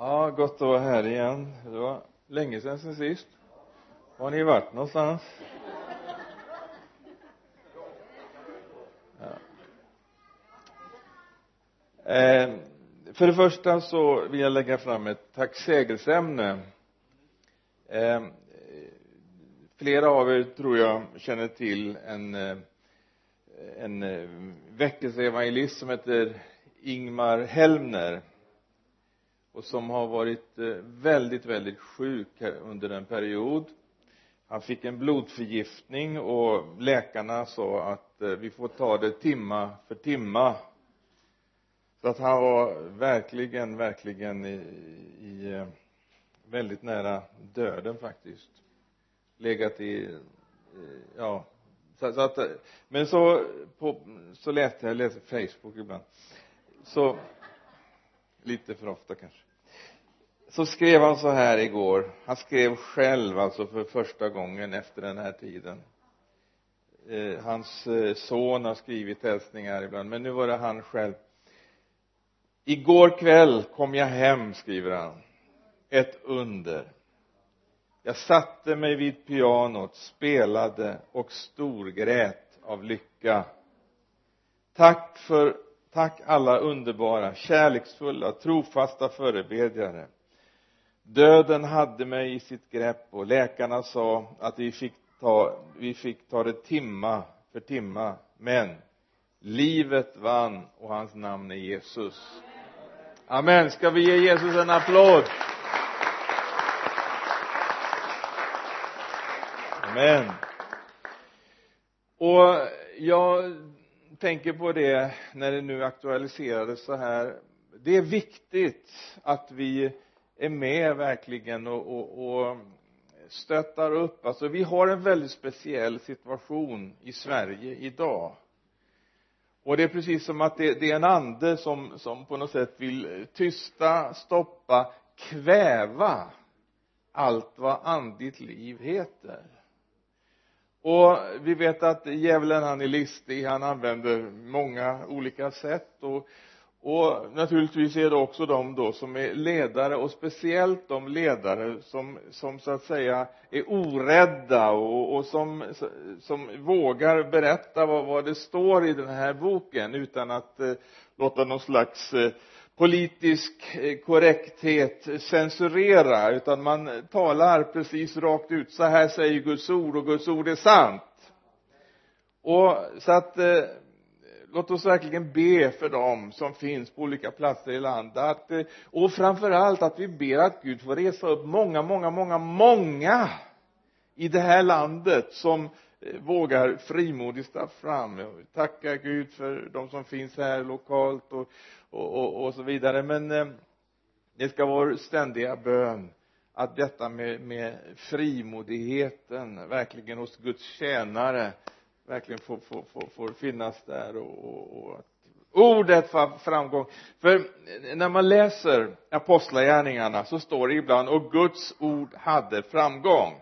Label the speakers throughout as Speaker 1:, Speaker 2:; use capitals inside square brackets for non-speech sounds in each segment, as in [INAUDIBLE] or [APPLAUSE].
Speaker 1: Ja, gott att vara här igen. Det var länge sedan sen sist. Var har ni varit någonstans? Ja. Eh, för det första så vill jag lägga fram ett tacksägelseämne. Eh, flera av er tror jag känner till en eh, en eh, väckelseevangelist som heter Ingmar Helmner och som har varit eh, väldigt, väldigt sjuk under en period. Han fick en blodförgiftning och läkarna sa att eh, vi får ta det timma för timma. Så att han var verkligen, verkligen i, i eh, väldigt nära döden faktiskt. Legat i ja. Så, så att men så på, så läste jag, jag läser Facebook ibland. Så lite för ofta kanske så skrev han så här igår. Han skrev själv alltså för första gången efter den här tiden. Eh, hans eh, son har skrivit hälsningar ibland men nu var det han själv. Igår kväll kom jag hem skriver han. Ett under. Jag satte mig vid pianot spelade och storgrät av lycka. Tack för tack alla underbara kärleksfulla trofasta förebedjare döden hade mig i sitt grepp och läkarna sa att vi fick ta, vi fick ta det timma för timma. Men livet vann och hans namn är Jesus. Amen. Ska vi ge Jesus en applåd? Amen. Och jag tänker på det när det nu aktualiserades så här. Det är viktigt att vi är med verkligen och, och, och stöttar upp. Alltså vi har en väldigt speciell situation i Sverige idag. Och det är precis som att det, det är en ande som, som på något sätt vill tysta, stoppa, kväva allt vad andligt liv heter. Och vi vet att djävulen han är listig, han använder många olika sätt och och naturligtvis är det också de då som är ledare och speciellt de ledare som, som så att säga är orädda och, och som, som vågar berätta vad, vad det står i den här boken utan att eh, låta någon slags eh, politisk eh, korrekthet censurera utan man talar precis rakt ut så här säger Guds ord och Guds ord är sant. Och så att eh, låt oss verkligen be för dem som finns på olika platser i landet att, eh, och framför allt att vi ber att Gud får resa upp många, många, många, många i det här landet som eh, vågar frimodigt stå fram. Tacka Gud för de som finns här lokalt och, och, och, och så vidare. Men eh, det ska vara ständiga bön att detta med, med frimodigheten verkligen hos Guds tjänare verkligen får, får, får, får finnas där och, och, och att ordet för framgång. För när man läser apostlagärningarna så står det ibland och Guds ord hade framgång.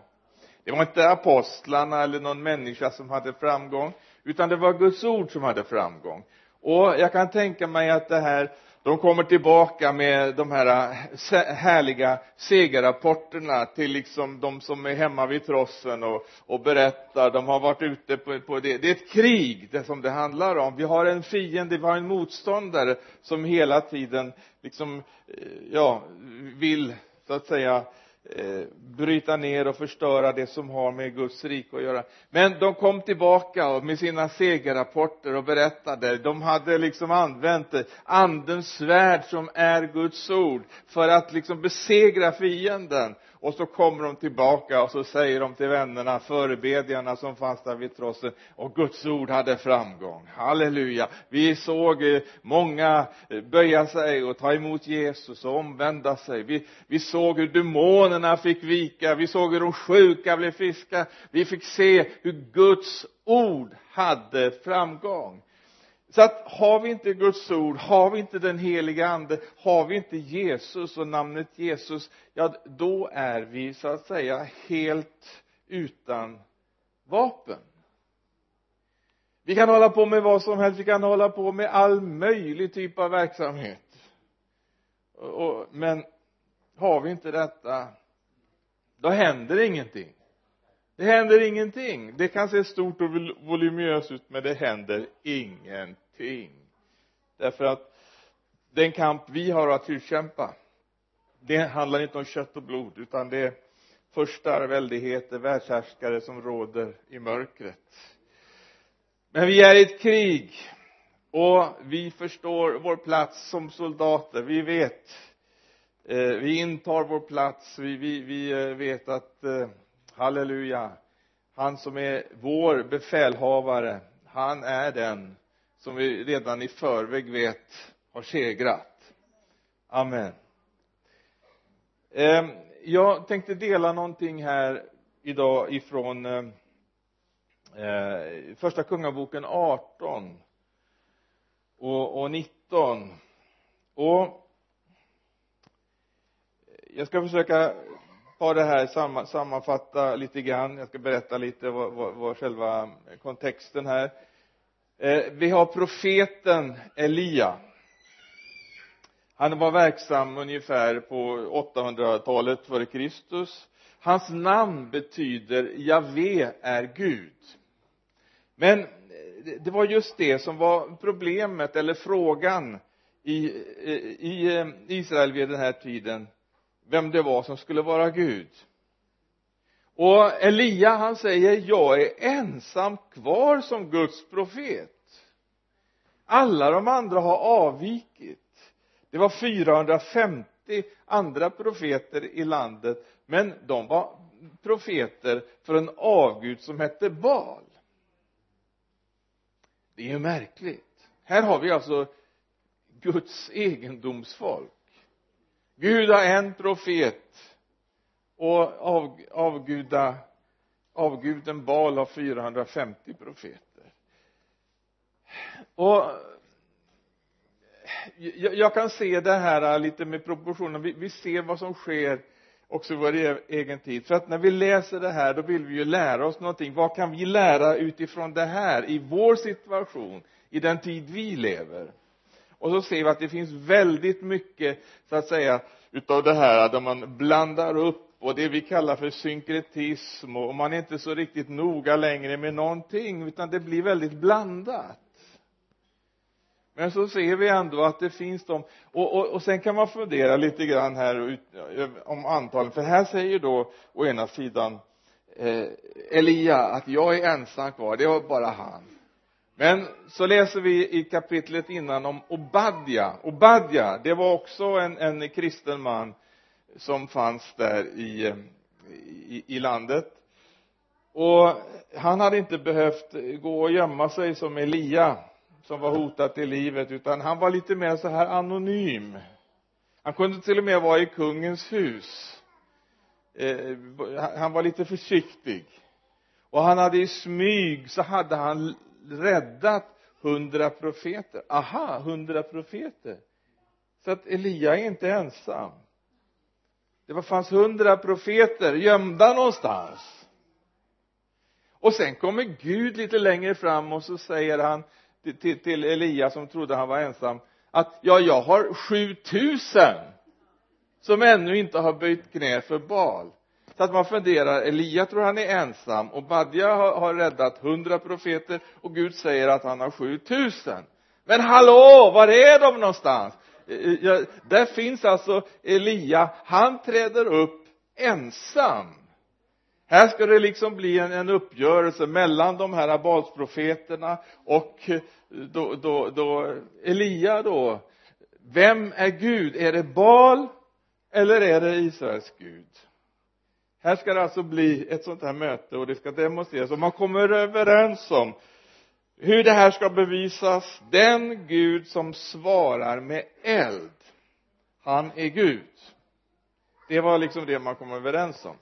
Speaker 1: Det var inte apostlarna eller någon människa som hade framgång utan det var Guds ord som hade framgång. Och jag kan tänka mig att det här de kommer tillbaka med de här eh, härliga segerrapporterna till liksom de som är hemma vid trossen och, och berättar, de har varit ute på, på det. Det är ett krig, det som det handlar om. Vi har en fiende, vi har en motståndare som hela tiden liksom, eh, ja, vill så att säga Eh, Eh, bryta ner och förstöra det som har med Guds rike att göra. Men de kom tillbaka med sina segerrapporter och berättade de hade liksom använt andens svärd som är Guds ord för att liksom besegra fienden och så kommer de tillbaka och så säger de till vännerna, förebedjarna som fanns där vid trossen och Guds ord hade framgång. Halleluja! Vi såg eh, många eh, böja sig och ta emot Jesus och omvända sig. Vi, vi såg hur demonerna fick vika, vi såg hur de sjuka blev friska. Vi fick se hur Guds ord hade framgång så att har vi inte Guds ord, har vi inte den heliga ande, har vi inte Jesus och namnet Jesus, ja då är vi så att säga helt utan vapen. Vi kan hålla på med vad som helst, vi kan hålla på med all möjlig typ av verksamhet. Och, men har vi inte detta då händer ingenting det händer ingenting. Det kan se stort och voluminöst ut men det händer ingenting. Därför att den kamp vi har att utkämpa det handlar inte om kött och blod utan det är första väldigheter, världshärskare som råder i mörkret. Men vi är i ett krig och vi förstår vår plats som soldater. Vi vet eh, vi intar vår plats. Vi, vi, vi eh, vet att eh, halleluja. Han som är vår befälhavare han är den som vi redan i förväg vet har segrat. Amen. Ehm, jag tänkte dela någonting här idag ifrån eh, eh, första kungaboken 18 och 19 och jag ska försöka ta det här sammanfatta lite grann. Jag ska berätta lite vad, vad, vad själva kontexten här. Eh, vi har profeten Elia. Han var verksam ungefär på 800-talet före Kristus. Hans namn betyder Javé är Gud. Men eh, det var just det som var problemet eller frågan i, eh, i eh, Israel vid den här tiden vem det var som skulle vara Gud. Och Elia han säger jag är ensam kvar som Guds profet. Alla de andra har avvikit. Det var 450 andra profeter i landet men de var profeter för en avgud som hette Bal det är ju märkligt. Här har vi alltså Guds egendomsfolk. Gud har en profet och av, avguda avguden Bal har 450 profeter. Och jag, jag kan se det här lite med proportionerna. vi, vi ser vad som sker också i vår e, egen tid. För att när vi läser det här då vill vi ju lära oss någonting. Vad kan vi lära utifrån det här i vår situation i den tid vi lever? Och så ser vi att det finns väldigt mycket så att säga utav det här där man blandar upp och det vi kallar för synkretism och man är inte så riktigt noga längre med någonting utan det blir väldigt blandat. Men så ser vi ändå att det finns de och, och, och sen kan man fundera lite grann här om antalen för här säger då å ena sidan eh, Elia att jag är ensam kvar det var bara han men så läser vi i kapitlet innan om Obadja. Obadja det var också en, en kristen man som fanns där i, i, i landet. Och han hade inte behövt gå och gömma sig som Elia som var hotad till livet utan han var lite mer så här anonym. Han kunde till och med vara i kungens hus. Eh, han var lite försiktig. Och han hade i smyg så hade han räddat hundra profeter. Aha, hundra profeter. Så att Elia är inte ensam. Det fanns hundra profeter gömda någonstans. Och sen kommer Gud lite längre fram och så säger han till, till Elia som trodde han var ensam att ja, jag har 7000 som ännu inte har böjt knä för Baal så att man funderar Elia tror han är ensam och Badja har, har räddat 100 profeter och Gud säger att han har 7000 men hallå, var är de någonstans? Eh, eh, ja, där finns alltså Elia. Han träder upp ensam. Här ska det liksom bli en, en uppgörelse mellan de här Balsprofeterna och eh, då, då, då Elia då. Vem är Gud? Är det Bal eller är det Israels Gud? Här ska det alltså bli ett sånt här möte och det ska demonstreras. Och man kommer överens om hur det här ska bevisas. Den Gud som svarar med eld han är Gud. Det var liksom det man kom överens om.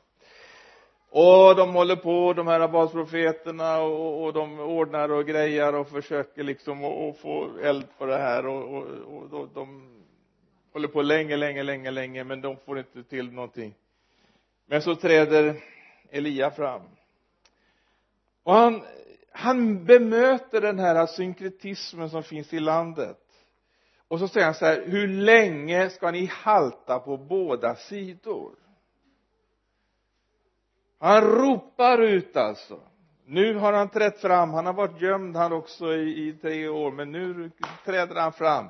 Speaker 1: Och de håller på de här basprofeterna och, och de ordnar och grejar och försöker liksom att få eld på det här. Och, och, och de, de håller på länge, länge, länge, länge men de får inte till någonting men så träder Elia fram. Och han han bemöter den här synkretismen som finns i landet. Och så säger han så här hur länge ska ni halta på båda sidor? Han ropar ut alltså. Nu har han trätt fram. Han har varit gömd han också i, i tre år men nu träder han fram.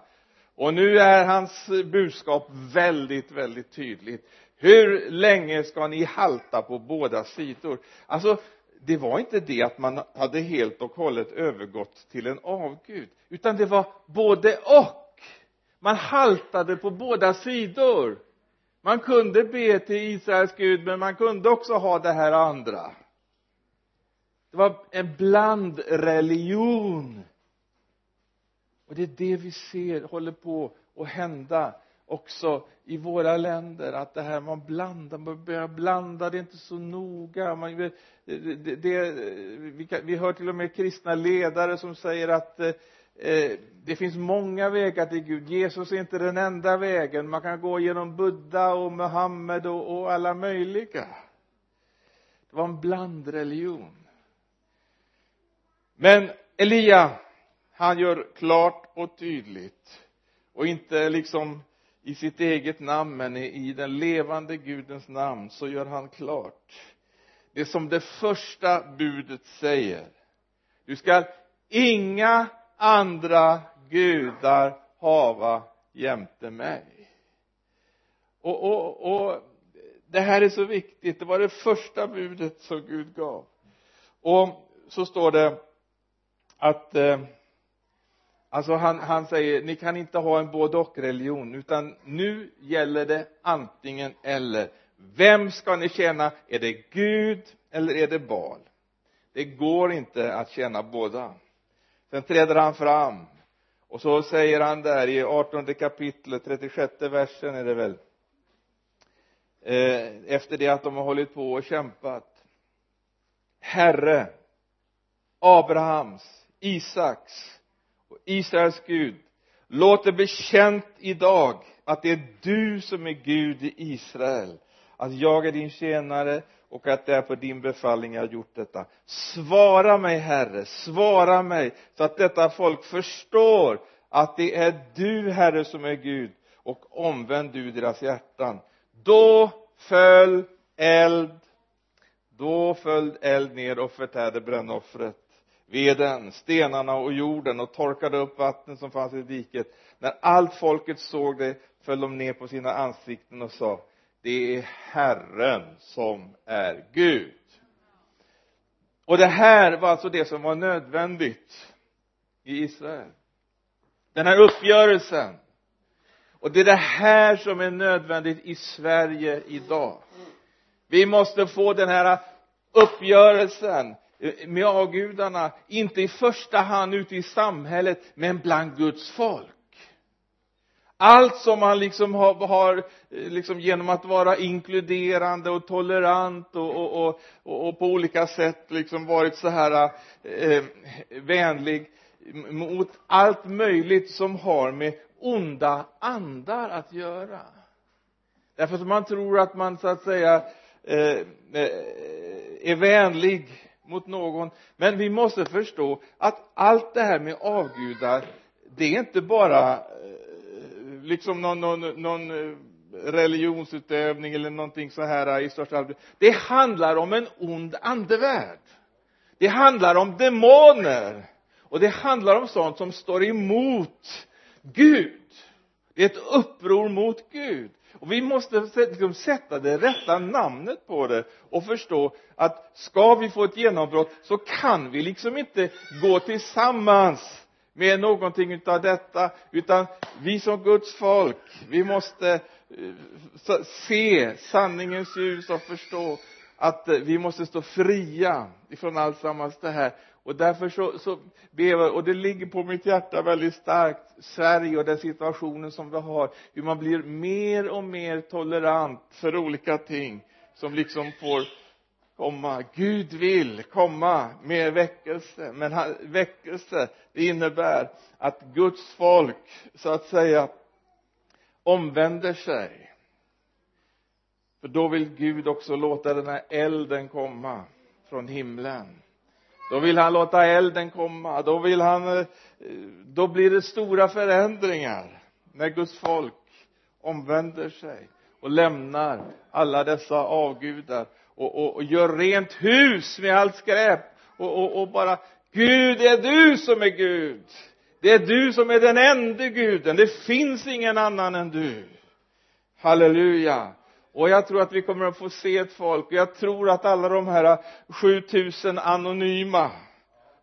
Speaker 1: Och nu är hans budskap väldigt väldigt tydligt hur länge ska ni halta på båda sidor? Alltså det var inte det att man hade helt och hållet övergått till en avgud utan det var både och. Man haltade på båda sidor. Man kunde be till Israels Gud men man kunde också ha det här andra. Det var en blandreligion och det är det vi ser håller på att hända också i våra länder att det här man blandar, man börjar blanda det är inte så noga man, det, det, det, vi, kan, vi hör till och med kristna ledare som säger att eh, eh, det finns många vägar till Gud. Jesus är inte den enda vägen. Man kan gå genom Buddha och Muhammed och, och alla möjliga. Det var en blandreligion. Men Elia han gör klart och tydligt och inte liksom i sitt eget namn men i den levande gudens namn så gör han klart det som det första budet säger. Du skall inga andra gudar hava jämte mig. Och, och, och det här är så viktigt. Det var det första budet som Gud gav. Och så står det att eh, alltså han, han säger ni kan inte ha en både och religion utan nu gäller det antingen eller. Vem ska ni tjäna? Är det Gud eller är det Bal det går inte att tjäna båda. Sen träder han fram och så säger han där i 18 kapitlet 36 versen är det väl eh, efter det att de har hållit på och kämpat. Herre Abrahams Isaks och Israels Gud. Låt det bli känt idag att det är du som är Gud i Israel. Att jag är din tjänare och att det är på din befallning jag har gjort detta. Svara mig herre. Svara mig så att detta folk förstår att det är du herre som är Gud och omvänd du deras hjärtan. Då föll eld då föll eld ner och förtärde brännoffret veden, stenarna och jorden och torkade upp vattnet som fanns i diket. När allt folket såg det föll de ner på sina ansikten och sa det är Herren som är Gud. Och det här var alltså det som var nödvändigt i Israel. Den här uppgörelsen. Och det är det här som är nödvändigt i Sverige idag. Vi måste få den här uppgörelsen Eh, med avgudarna inte i första hand ute i samhället men bland Guds folk. Allt som man liksom har, har eh, liksom genom att vara inkluderande och tolerant och, och, och, och på olika sätt liksom varit så här eh, vänlig mot allt möjligt som har med onda andar att göra. Därför att man tror att man så att säga eh, eh är vänlig mot någon. Men vi måste förstå att allt det här med avgudar det är inte bara eh, liksom någon, någon, någon eh, religionsutövning eller någonting så här i största allmänhet. Det handlar om en ond andevärld. Det handlar om demoner. Och det handlar om sånt som står emot Gud. Det är ett uppror mot Gud och vi måste liksom sätta det rätta namnet på det och förstå att ska vi få ett genombrott så kan vi liksom inte gå tillsammans med någonting utav detta utan vi som Guds folk vi måste eh, se sanningens ljus och förstå att eh, vi måste stå fria ifrån alltsammans det här och därför så, så ber och det ligger på mitt hjärta väldigt starkt Sverige och den situationen som vi har hur man blir mer och mer tolerant för olika ting som liksom får komma. Gud vill komma med väckelse men väckelse det innebär att Guds folk så att säga omvänder sig. För då vill Gud också låta den här elden komma från himlen då vill han låta elden komma. Då vill han eh, då blir det stora förändringar när Guds folk omvänder sig och lämnar alla dessa avgudar och, och, och gör rent hus med allt skräp och, och, och bara Gud det är du som är Gud. Det är du som är den enda guden. Det finns ingen annan än du. Halleluja och jag tror att vi kommer att få se ett folk. Och jag tror att alla de här 7000 anonyma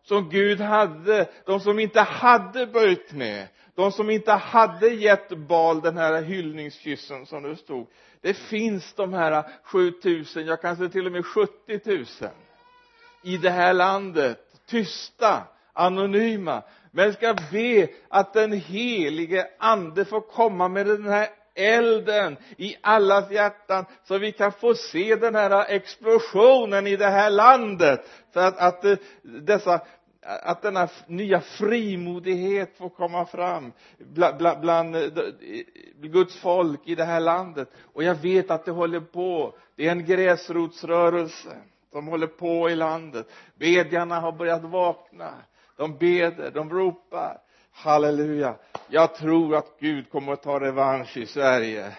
Speaker 1: som Gud hade, de som inte hade böjt med, de som inte hade gett Bal den här hyllningskyssen som det stod. Det finns de här 7000, jag kanske till och med 70 000 i det här landet, tysta, anonyma. Men ska be att den helige ande får komma med den här elden i allas hjärtan så vi kan få se den här explosionen i det här landet. Så att, att eh, dessa att denna nya frimodighet får komma fram bland, eh, bland, bland Guds folk i det här landet. Och jag vet att det håller på. Det är en gräsrotsrörelse som håller på i landet. Bedjarna har börjat vakna. De beder, de ropar halleluja. Jag tror att Gud kommer att ta revansch i Sverige.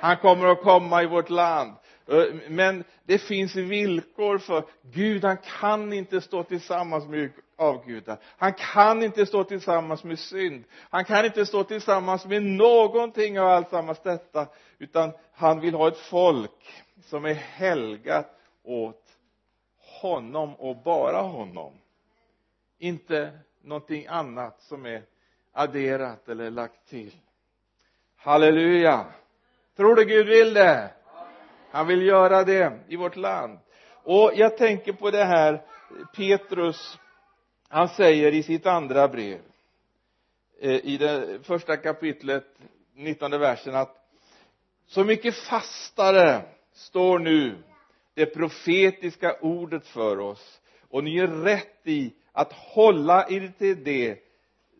Speaker 1: Han kommer att komma i vårt land. Eh, men det finns villkor för Gud. Han kan inte stå tillsammans med avgudar han kan inte stå tillsammans med synd. Han kan inte stå tillsammans med någonting av alltsammans detta utan han vill ha ett folk som är helgat åt honom och bara honom. Inte någonting annat som är adderat eller lagt till. Halleluja. Tror du Gud vill det? Han vill göra det i vårt land. Och jag tänker på det här Petrus han säger i sitt andra brev eh, i det första kapitlet 19 versen att så mycket fastare står nu det profetiska ordet för oss och ni är rätt i att hålla er till det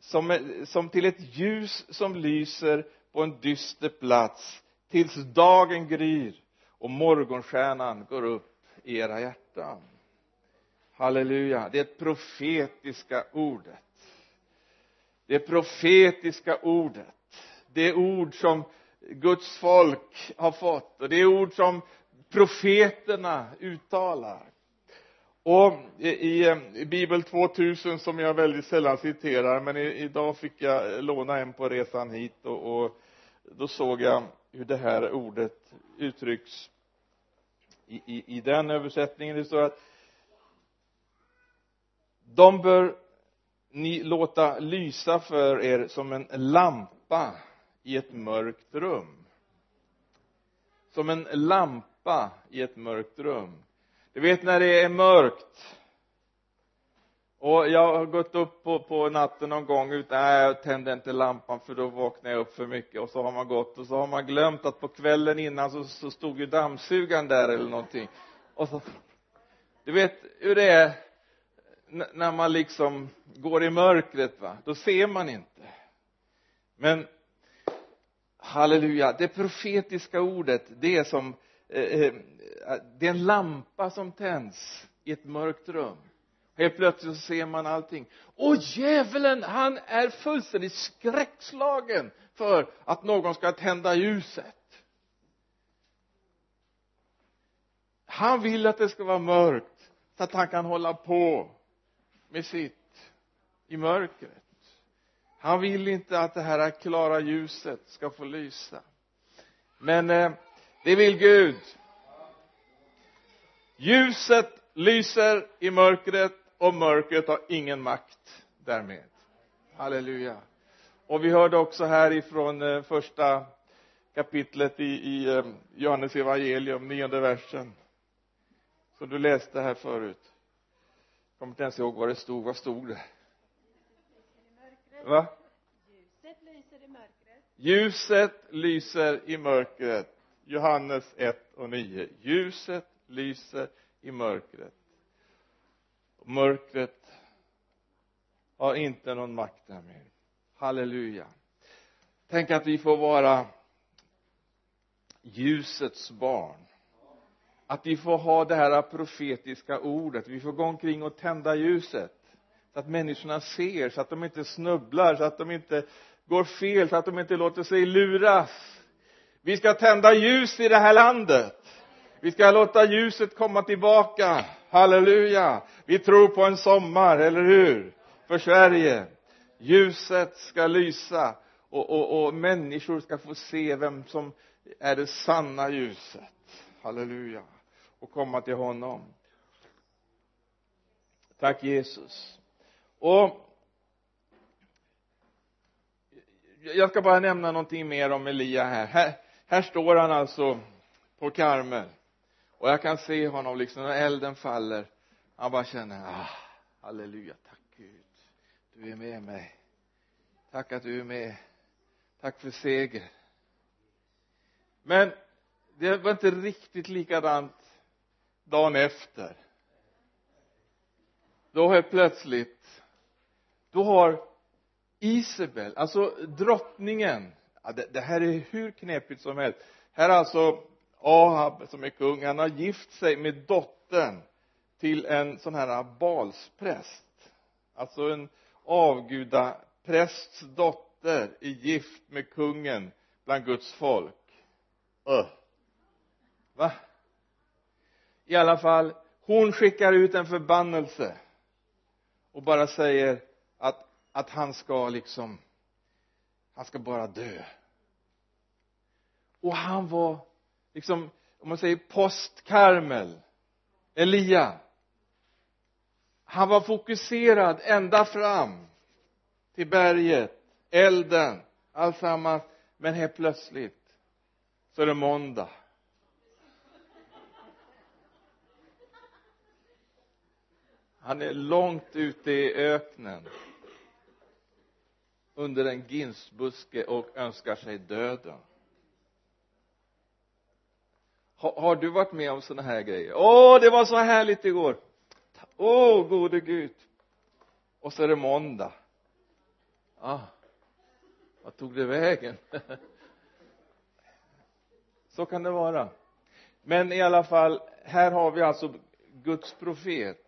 Speaker 1: som, som till ett ljus som lyser på en dyster plats tills dagen gryr och morgonstjärnan går upp i era hjärtan. Halleluja. Det det profetiska ordet. Det profetiska ordet. Det ord som Guds folk har fått och det ord som profeterna uttalar och i, bibel 2000 som jag väldigt sällan citerar men idag fick jag låna en på resan hit och, och då såg jag hur det här ordet uttrycks i, i, i den översättningen. Det står att de bör ni låta lysa för er som en lampa i ett mörkt rum. Som en lampa i ett mörkt rum du vet när det är mörkt. Och jag har gått upp på, på natten någon gång utan nej jag tände inte lampan för då vaknade jag upp för mycket. Och så har man gått och så har man glömt att på kvällen innan så, så stod ju dammsugaren där eller någonting. Och så du vet hur det är när man liksom går i mörkret va? Då ser man inte. Men halleluja det profetiska ordet det är som Eh, eh, eh, det är en lampa som tänds i ett mörkt rum. Helt plötsligt så ser man allting. Och djävulen han är fullständigt skräckslagen för att någon ska tända ljuset. Han vill att det ska vara mörkt så att han kan hålla på med sitt i mörkret. Han vill inte att det här klara ljuset ska få lysa. Men eh, det vill Gud. Ljuset lyser i mörkret och mörkret har ingen makt därmed. Halleluja. Och vi hörde också här ifrån eh, första kapitlet i, i eh, Johannes evangelium, nionde versen som du läste här förut. Kommer inte ens ihåg vad det stod, vad stod det? Va? Ljuset lyser i mörkret Johannes 1 och 9 ljuset lyser i mörkret. Mörkret har inte någon makt där mer. Halleluja. Tänk att vi får vara ljusets barn. Att vi får ha det här profetiska ordet. Vi får gå omkring och tända ljuset. Så att människorna ser så att de inte snubblar så att de inte går fel så att de inte låter sig luras vi ska tända ljus i det här landet. Vi ska låta ljuset komma tillbaka. Halleluja. Vi tror på en sommar, eller hur? För Sverige. Ljuset ska lysa och, och, och människor ska få se vem som är det sanna ljuset. Halleluja. Och komma till honom. Tack Jesus. Och jag ska bara nämna någonting mer om Elia här här står han alltså på Karmel. Och jag kan se honom liksom när elden faller. Han bara känner ah, halleluja tack Gud. Du är med mig. Tack att du är med. Tack för seger. Men det var inte riktigt likadant dagen efter. Då helt plötsligt då har Isabel, alltså drottningen det, det här är hur knepigt som helst. Här är alltså Ahab som är kung. Han har gift sig med dottern till en sån här balspräst alltså en avgudaprästs dotter är gift med kungen bland Guds folk. Öh va? I alla fall hon skickar ut en förbannelse och bara säger att att han ska liksom han ska bara dö. Och han var liksom om man säger postkarmel Elia. Han var fokuserad ända fram till berget elden alltsammans. Men helt plötsligt så är det måndag. Han är långt ute i öknen under en ginsbuske och önskar sig döden. Har, har du varit med om sådana här grejer? Åh det var så härligt igår. Åh gode gud. Och så är det måndag. Ah vad tog det vägen? [LAUGHS] Så kan det vara. Men i alla fall här har vi alltså Guds profet.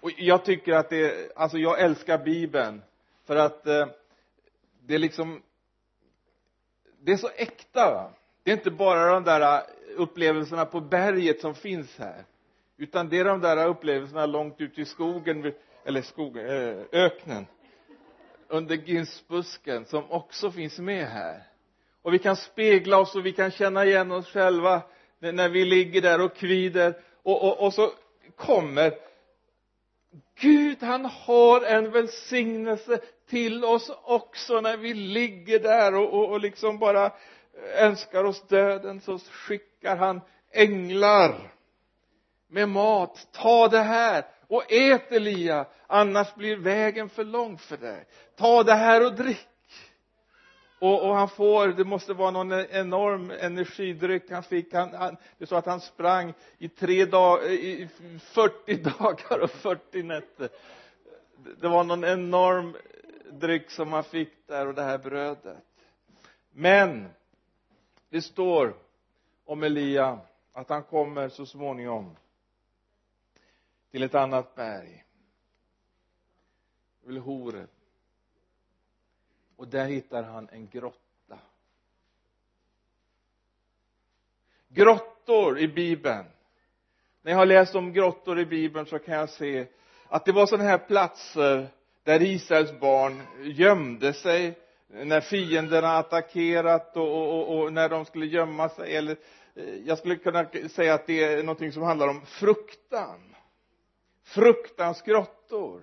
Speaker 1: Och jag tycker att det alltså jag älskar bibeln för att eh, det är liksom det är så äkta va. Det är inte bara de där eh, upplevelserna på berget som finns här utan det är de där upplevelserna långt ute i skogen eller skogen, eh, öknen under ginsbusken som också finns med här. Och vi kan spegla oss och vi kan känna igen oss själva när vi ligger där och kvider. Och, och, och så kommer Gud han har en välsignelse till oss också när vi ligger där och, och, och liksom bara önskar oss döden så skickar han änglar med mat. Ta det här och ät Elia annars blir vägen för lång för dig. Ta det här och drick och, och han får, det måste vara någon enorm energidryck han fick. Han, han det så att han sprang i tre dagar, i 40 [LAUGHS] dagar och 40 nätter. Det var någon enorm dryck som han fick där och det här brödet. Men det står om Elia att han kommer så småningom till ett annat berg. Till Horeb och där hittar han en grotta. Grottor i bibeln. När jag har läst om grottor i bibeln så kan jag se att det var sådana här platser där Israels barn gömde sig när fienderna attackerat och, och, och, och, när de skulle gömma sig. Eller eh, jag skulle kunna säga att det är någonting som handlar om fruktan. Fruktans grottor.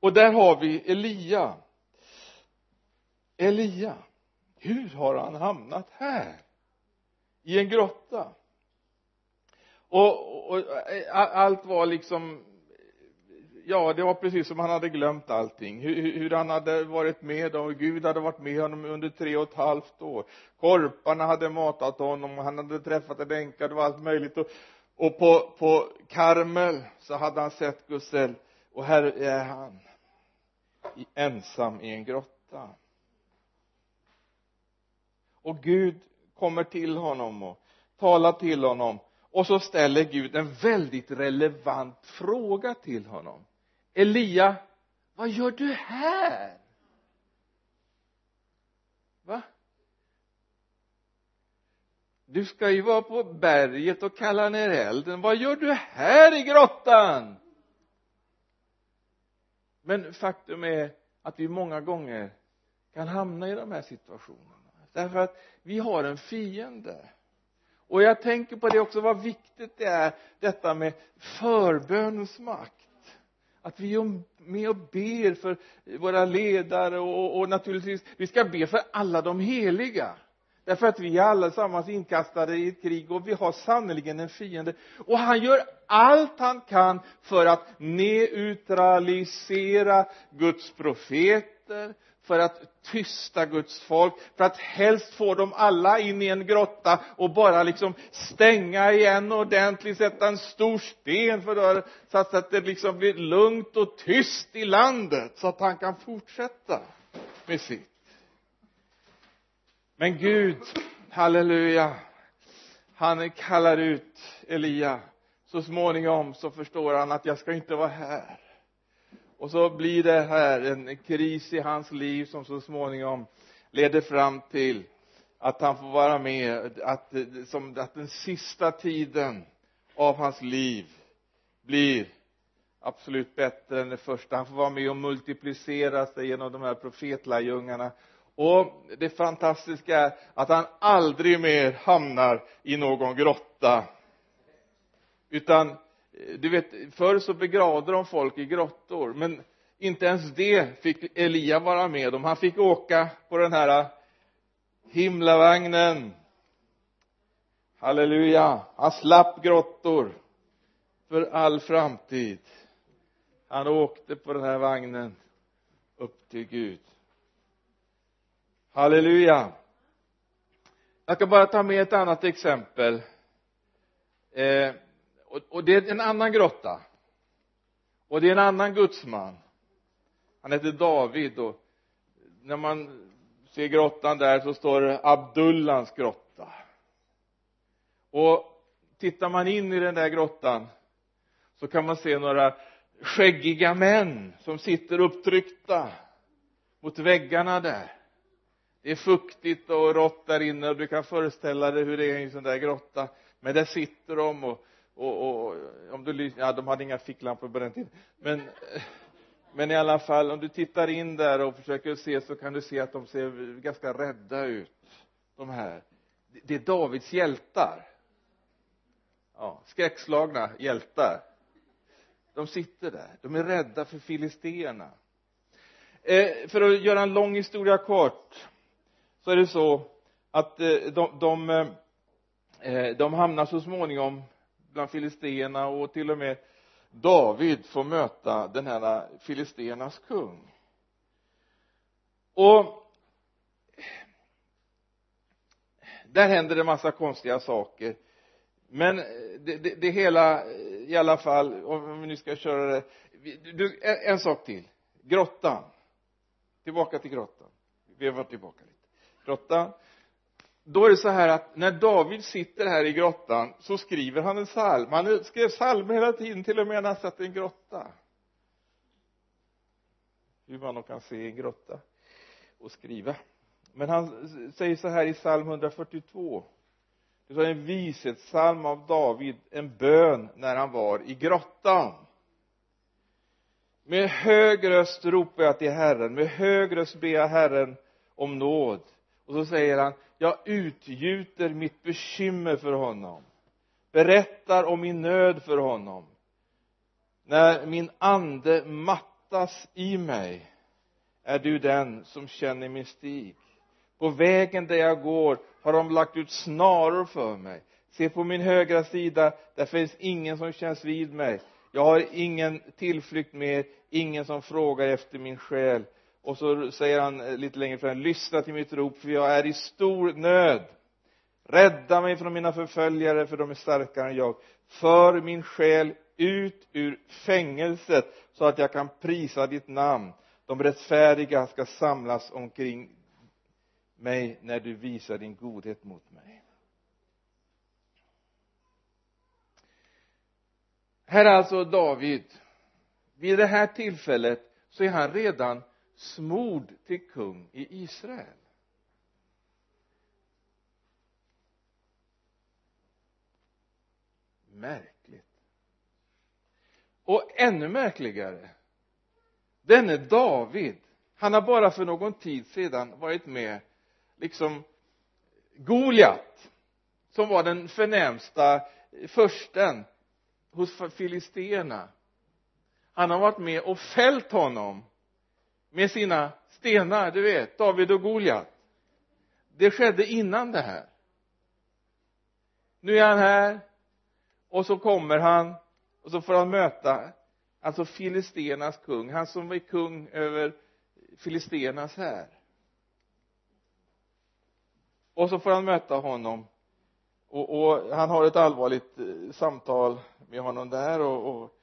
Speaker 1: Och där har vi Elia. Elia hur har han hamnat här? I en grotta. Och, och allt var liksom ja det var precis som han hade glömt allting. Hur, hur han hade varit med och Gud hade varit med honom under tre och ett halvt år. Korparna hade matat honom och han hade träffat en änka det var allt möjligt. Och, och på, på Karmel så hade han sett Gussel och här är han ensam i en grotta och Gud kommer till honom och talar till honom. Och så ställer Gud en väldigt relevant fråga till honom. Elia vad gör du här? Va? Du ska ju vara på berget och kalla ner elden. Vad gör du här i grottan? Men faktum är att vi många gånger kan hamna i de här situationerna därför att vi har en fiende. Och jag tänker på det också vad viktigt det är detta med förbönens makt att vi är med och ber för våra ledare och, och naturligtvis vi ska be för alla de heliga. Därför att vi är allesammans inkastade i ett krig och vi har sannerligen en fiende. Och han gör allt han kan för att neutralisera Guds profeter för att tysta Guds folk för att helst få dem alla in i en grotta och bara liksom stänga igen ordentligt sätta en stor sten för dörren så att det liksom blir lugnt och tyst i landet så att han kan fortsätta med sitt. Men Gud halleluja han kallar ut Elia. Så småningom så förstår han att jag ska inte vara här och så blir det här en kris i hans liv som så småningom leder fram till att han får vara med att, som, att den sista tiden av hans liv blir absolut bättre än det första. Han får vara med och multiplicera sig genom de här profetlärjungarna och det fantastiska är att han aldrig mer hamnar i någon grotta utan du vet förr så begravde de folk i grottor men inte ens det fick Elia vara med om. Han fick åka på den här äh, himlavagnen. Halleluja. Han slapp grottor för all framtid. Han åkte på den här vagnen upp till Gud. Halleluja. Jag ska bara ta med ett annat exempel. Eh, och, och det är en annan grotta. Och det är en annan gudsman. Han heter David och när man ser grottan där så står det Abdullans grotta. Och tittar man in i den där grottan så kan man se några skäggiga män som sitter upptryckta mot väggarna där. Det är fuktigt och rått där inne och du kan föreställa dig hur det är i en sån där grotta. Men där sitter de och, och, och om du lyssnar, ja de hade inga ficklampor på den tiden. Men [LAUGHS] men i alla fall om du tittar in där och försöker se så kan du se att de ser ganska rädda ut de här. Det är Davids hjältar. Ja skräckslagna hjältar. De sitter där. De är rädda för filisterna. Eh, för att göra en lång historia kort så är det så att eh, de, de, eh, eh de hamnar så småningom bland filisterna och till och med David får möta den här filisternas kung. Och där händer det massa konstiga saker. Men det, det, det hela i alla fall om vi nu ska köra det. Du, en, en sak till. Grottan. Tillbaka till grottan. Vi har varit tillbaka lite. Grottan då är det så här att när David sitter här i grottan så skriver han en psalm. Han skrev psalmer hela tiden till och med när han satt i en grotta. Hur man kan se i en grotta och skriva. Men han säger så här i psalm 142 det var en vishetssalm av David en bön när han var i grottan. Med hög röst ropar jag till Herren med hög röst ber jag Herren om nåd och så säger han jag utgjuter mitt bekymmer för honom. Berättar om min nöd för honom. När min ande mattas i mig är du den som känner min stig. På vägen där jag går har de lagt ut snaror för mig. Se på min högra sida där finns ingen som känns vid mig. Jag har ingen tillflykt mer ingen som frågar efter min själ och så säger han eh, lite längre fram lyssna till mitt rop för jag är i stor nöd. Rädda mig från mina förföljare för de är starkare än jag. För min själ ut ur fängelset så att jag kan prisa ditt namn. De rättfärdiga ska samlas omkring mig när du visar din godhet mot mig. Här är alltså David. Vid det här tillfället så är han redan smord till kung i Israel. Märkligt. Och ännu märkligare denne David han har bara för någon tid sedan varit med liksom Goliat som var den förnämsta försten hos filisterna. Han har varit med och fällt honom med sina stenar, du vet, David och Goliat. Det skedde innan det här. Nu är han här och så kommer han och så får han möta alltså filisternas kung, han som är kung över filisternas här. Och så får han möta honom och, och han har ett allvarligt eh, samtal med honom där och, och,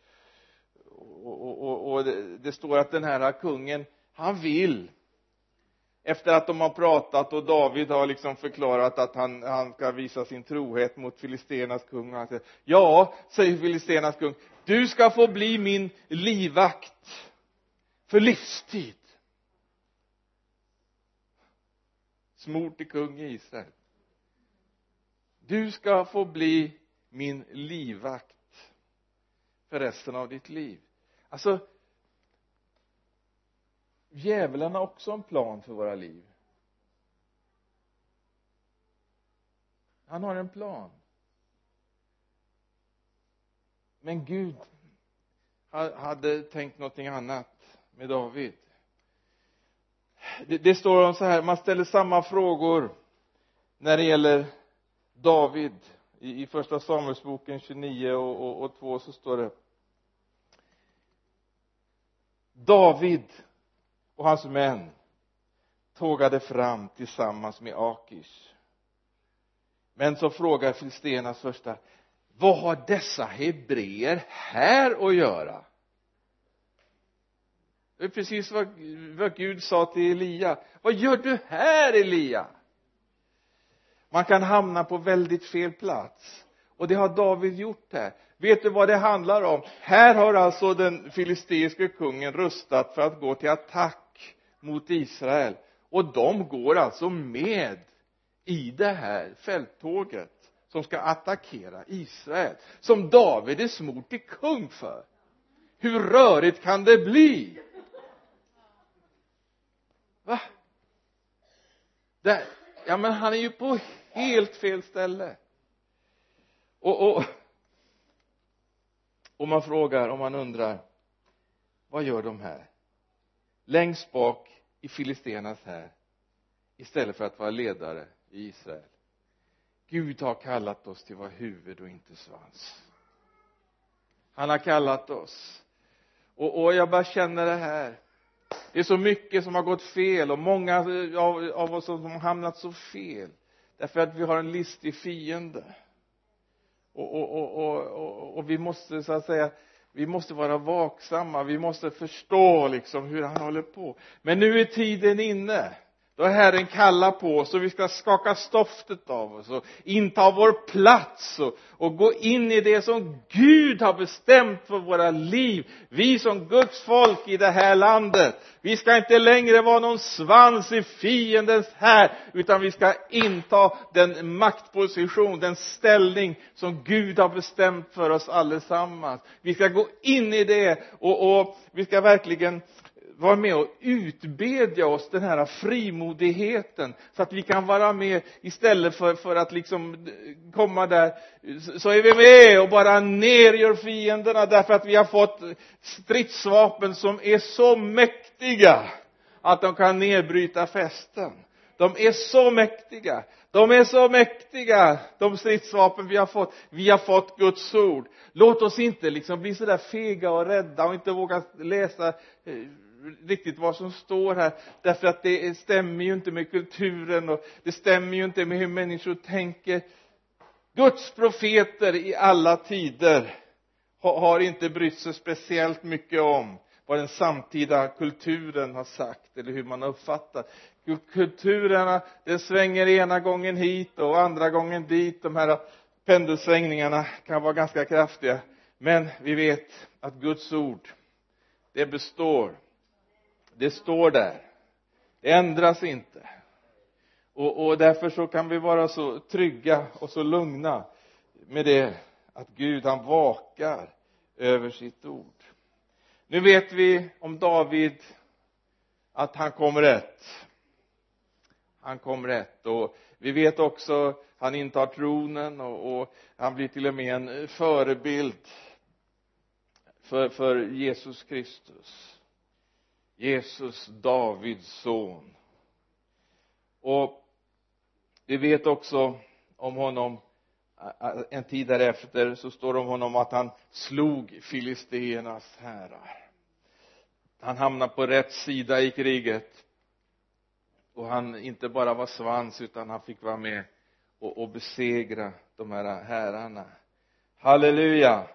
Speaker 1: och, och det, det står att den här kungen han vill. Efter att de har pratat och David har liksom förklarat att han, han ska visa sin trohet mot filisternas kung. Och han säger ja, säger filisternas kung du ska få bli min livvakt för livstid. Smord till kung i Israel. Du ska få bli min livvakt för resten av ditt liv. Alltså djävulen har också en plan för våra liv. Han har en plan. Men Gud hade tänkt någonting annat med David. Det, det står så här man ställer samma frågor när det gäller David. I, i första Samuelsboken 29 och, och, och 2 så står det David och hans män tågade fram tillsammans med Akish men så frågar filisternas första vad har dessa hebreer här att göra? Det är precis vad, vad Gud sa till Elia. Vad gör du här Elia? Man kan hamna på väldigt fel plats. Och det har David gjort här. Vet du vad det handlar om? Här har alltså den filisteiske kungen rustat för att gå till attack mot Israel. Och de går alltså med i det här fälttåget som ska attackera Israel som David är smort till kung för. Hur rörigt kan det bli? Va? Där, ja men han är ju på helt fel ställe. Och, och och man frågar och man undrar vad gör de här? Längst bak i filisternas här istället för att vara ledare i Israel. Gud har kallat oss till att vara huvud och inte svans. Han har kallat oss. Och, och jag bara känner det här. Det är så mycket som har gått fel och många av, av oss som har hamnat så fel. Därför att vi har en listig fiende. Och, och, och, och, och vi måste så att säga vi måste vara vaksamma, vi måste förstå liksom hur han håller på. Men nu är tiden inne då Herren kallar på oss och vi ska skaka stoftet av oss och inta vår plats och, och gå in i det som Gud har bestämt för våra liv. Vi som Guds folk i det här landet. Vi ska inte längre vara någon svans i fiendens här, utan vi ska inta den maktposition, den ställning som Gud har bestämt för oss allesammans. Vi ska gå in i det och, och vi ska verkligen vara med och utbedja oss den här frimodigheten så att vi kan vara med istället för, för att liksom komma där. Så är vi med och bara nergör fienderna därför att vi har fått stridsvapen som är så mäktiga att de kan nedbryta fästen de är så mäktiga. De är så mäktiga de stridsvapen vi har fått. Vi har fått Guds ord. Låt oss inte liksom bli sådär fega och rädda och inte våga läsa eh, riktigt vad som står här. Därför att det stämmer ju inte med kulturen och det stämmer ju inte med hur människor tänker. Guds profeter i alla tider har inte brytt sig speciellt mycket om vad den samtida kulturen har sagt eller hur man har uppfattat. Kulturerna den svänger ena gången hit och andra gången dit. De här pendelsvängningarna kan vara ganska kraftiga. Men vi vet att Guds ord det består det står där. Det ändras inte. Och, och därför så kan vi vara så trygga och så lugna med det att Gud han vakar över sitt ord. Nu vet vi om David att han kom rätt. Han kom rätt. Och vi vet också han intar tronen och, och han blir till och med en förebild för, för Jesus Kristus. Jesus Davids son. Och vi vet också om honom en tid därefter så står det om honom att han slog filisteernas härar. Han hamnade på rätt sida i kriget. Och han inte bara var svans utan han fick vara med och, och besegra de här herrarna halleluja!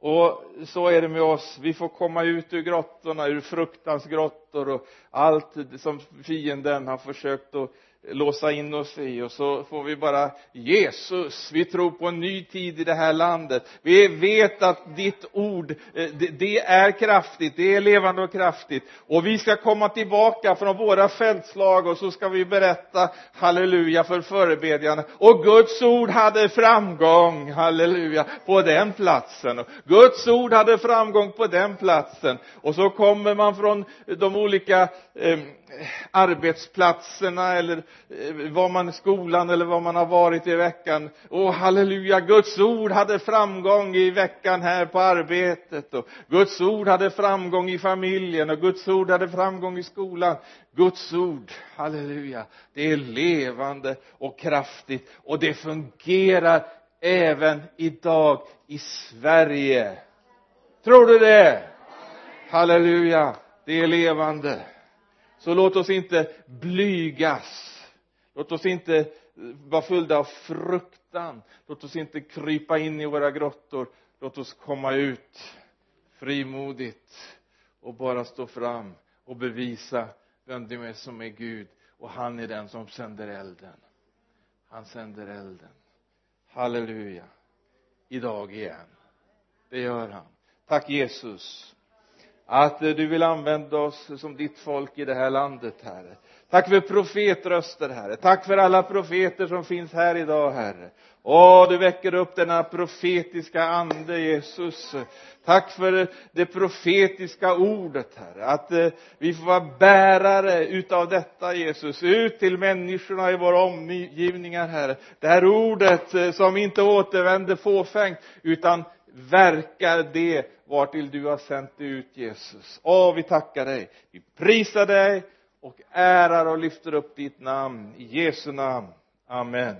Speaker 1: Och så är det med oss. Vi får komma ut ur grottorna ur fruktans grottor och allt som fienden har försökt att låsa in oss i och så får vi bara Jesus, vi tror på en ny tid i det här landet. Vi vet att ditt ord, eh, det är kraftigt, det är levande och kraftigt. Och vi ska komma tillbaka från våra fältslag och så ska vi berätta halleluja för förebedjarna. Och Guds ord hade framgång, halleluja, på den platsen. Och Guds ord hade framgång på den platsen. Och så kommer man från de olika eh, arbetsplatserna eller Eh, var man i skolan eller var man har varit i veckan. Och halleluja, Guds ord hade framgång i veckan här på arbetet och Guds ord hade framgång i familjen och Guds ord hade framgång i skolan. Guds ord, halleluja, det är levande och kraftigt och det fungerar även idag i Sverige. Tror du det? Halleluja, det är levande så låt oss inte blygas låt oss inte vara fyllda av fruktan. Låt oss inte krypa in i våra grottor. Låt oss komma ut frimodigt och bara stå fram och bevisa vem det är som är Gud. Och han är den som sänder elden. Han sänder elden. Halleluja. Idag igen. Det gör han. Tack Jesus att eh, du vill använda oss som ditt folk i det här landet, Herre. Tack för profetröster, Herre. Tack för alla profeter som finns här idag, Herre. Åh, du väcker upp denna profetiska ande, Jesus. Tack för det profetiska ordet, Herre. Att eh, vi får vara bärare utav detta, Jesus. Ut till människorna i våra omgivningar, Herre. Det här ordet eh, som inte återvänder fåfängt, utan verkar det vartill du har sänt ut Jesus. Åh, vi tackar dig. Vi prisar dig och ärar och lyfter upp ditt namn. I Jesu namn. Amen.